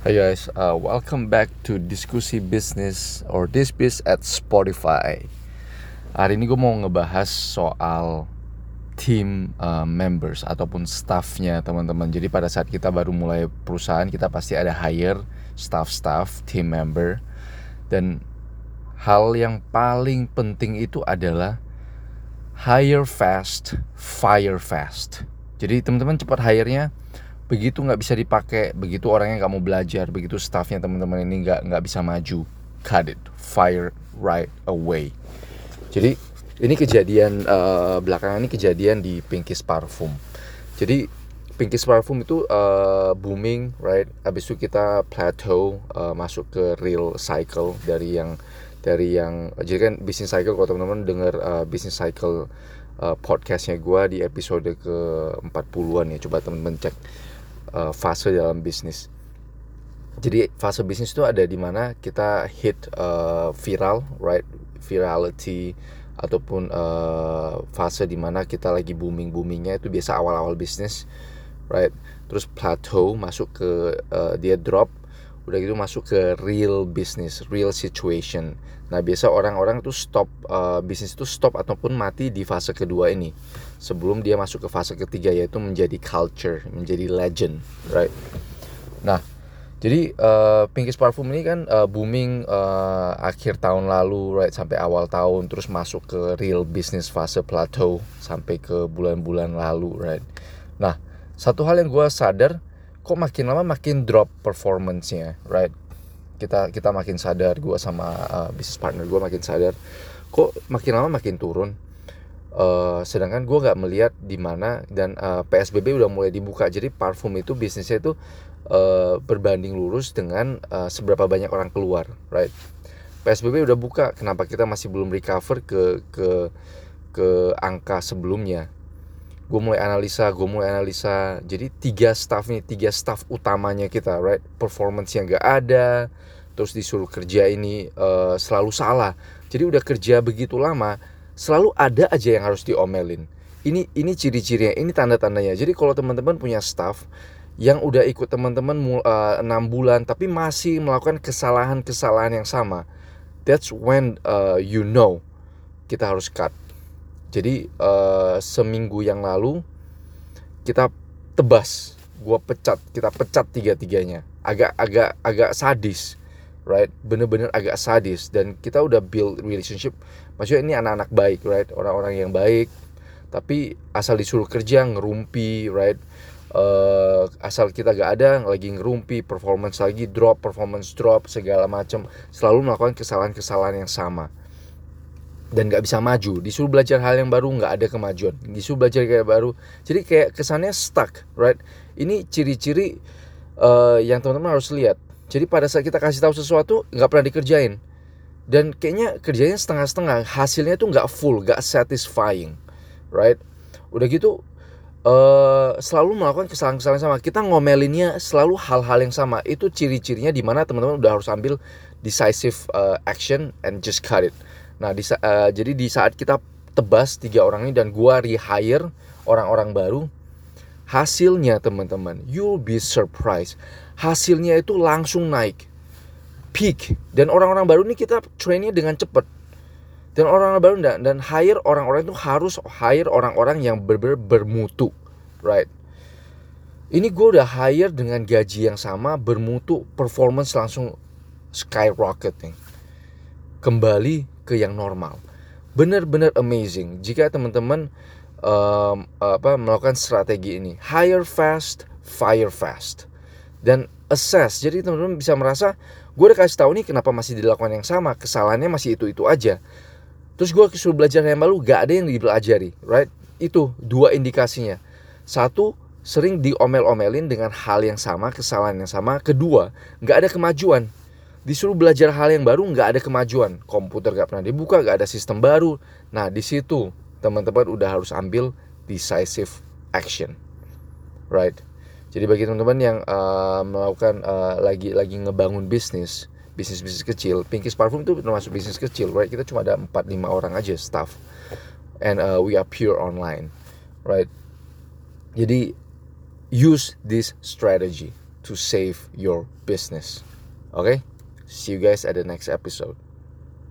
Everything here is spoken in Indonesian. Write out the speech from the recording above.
Hey guys, uh, welcome back to diskusi bisnis or this biz at Spotify. Hari ini gue mau ngebahas soal team uh, members ataupun staffnya teman-teman. Jadi pada saat kita baru mulai perusahaan kita pasti ada hire staff-staff, team member dan hal yang paling penting itu adalah hire fast, fire fast. Jadi teman-teman cepat hire-nya begitu nggak bisa dipakai begitu orangnya nggak mau belajar begitu staffnya teman-teman ini nggak nggak bisa maju. Cut it. Fire right away. Jadi ini kejadian uh, belakangan ini kejadian di Pinkies Parfum. Jadi Pinkies Parfum itu uh, booming right? Abis itu kita plateau uh, masuk ke real cycle dari yang dari yang jadi kan business cycle kalau teman-teman dengar uh, business cycle uh, podcastnya gue di episode ke 40-an ya coba teman-teman cek uh, fase dalam bisnis. Jadi fase bisnis itu ada di mana kita hit uh, viral, right? Virality ataupun uh, fase di mana kita lagi booming boomingnya itu biasa awal-awal bisnis, right? Terus plateau masuk ke uh, dia drop, udah gitu masuk ke real business, real situation. Nah biasa orang-orang tuh stop uh, bisnis itu stop ataupun mati di fase kedua ini sebelum dia masuk ke fase ketiga yaitu menjadi culture, menjadi legend, right? Nah, jadi uh, Pinkies Parfum ini kan uh, booming uh, akhir tahun lalu, right sampai awal tahun, terus masuk ke real business fase plateau sampai ke bulan-bulan lalu, right? Nah, satu hal yang gue sadar, kok makin lama makin drop performance-nya, right? Kita kita makin sadar, gue sama uh, business partner gue makin sadar, kok makin lama makin turun? Uh, sedangkan gue nggak melihat di mana dan uh, PSBB udah mulai dibuka. Jadi parfum itu bisnisnya itu uh, berbanding lurus dengan uh, seberapa banyak orang keluar right? PSBB udah buka. Kenapa kita masih belum recover ke ke ke angka sebelumnya gue mulai analisa gue mulai analisa jadi tiga staff nih tiga staff utamanya kita right performance yang gak ada terus disuruh kerja ini uh, selalu salah jadi udah kerja begitu lama selalu ada aja yang harus diomelin. Ini ini ciri-cirinya, ini tanda-tandanya. Jadi kalau teman-teman punya staff yang udah ikut teman-teman uh, 6 bulan tapi masih melakukan kesalahan-kesalahan yang sama, that's when uh, you know kita harus cut. Jadi uh, seminggu yang lalu kita tebas, gua pecat, kita pecat tiga-tiganya. Agak agak agak sadis right? Bener-bener agak sadis. Dan kita udah build relationship. Maksudnya ini anak-anak baik right? Orang-orang yang baik. Tapi asal disuruh kerja ngerumpi right? Uh, asal kita gak ada lagi ngerumpi performance lagi drop performance drop segala macam selalu melakukan kesalahan-kesalahan yang sama dan gak bisa maju disuruh belajar hal yang baru nggak ada kemajuan disuruh belajar kayak baru jadi kayak kesannya stuck right ini ciri-ciri uh, yang teman-teman harus lihat jadi pada saat kita kasih tahu sesuatu nggak pernah dikerjain. Dan kayaknya kerjanya setengah-setengah, hasilnya tuh nggak full, nggak satisfying, right? Udah gitu uh, selalu melakukan kesalahan-kesalahan sama. Kita ngomelinnya selalu hal-hal yang sama. Itu ciri-cirinya di mana teman-teman udah harus ambil decisive uh, action and just cut it. Nah, di, uh, jadi di saat kita tebas tiga orang ini dan gua rehire orang-orang baru, hasilnya teman-teman, you'll be surprised. Hasilnya itu langsung naik. Peak. Dan orang-orang baru ini kita trainnya dengan cepat dan orang-orang baru dan, dan hire orang-orang itu harus hire orang-orang yang ber, ber bermutu right? Ini gue udah hire dengan gaji yang sama bermutu performance langsung skyrocketing. Kembali ke yang normal benar-benar amazing jika teman-teman um, apa melakukan strategi ini hire fast fire fast dan assess. Jadi teman-teman bisa merasa gue udah kasih tahu nih kenapa masih dilakukan yang sama, kesalahannya masih itu-itu aja. Terus gue suruh belajar yang baru, gak ada yang dipelajari, right? Itu dua indikasinya. Satu, sering diomel-omelin dengan hal yang sama, kesalahan yang sama. Kedua, gak ada kemajuan. Disuruh belajar hal yang baru, gak ada kemajuan. Komputer gak pernah dibuka, gak ada sistem baru. Nah, di situ teman-teman udah harus ambil decisive action, right? Jadi bagi teman-teman yang uh, melakukan uh, lagi lagi ngebangun bisnis, bisnis bisnis kecil, Pinkies Parfum itu termasuk bisnis kecil, right? Kita cuma ada 4 5 orang aja staff. And uh, we are pure online, right? Jadi use this strategy, to save your business. Okay? See you guys at the next episode.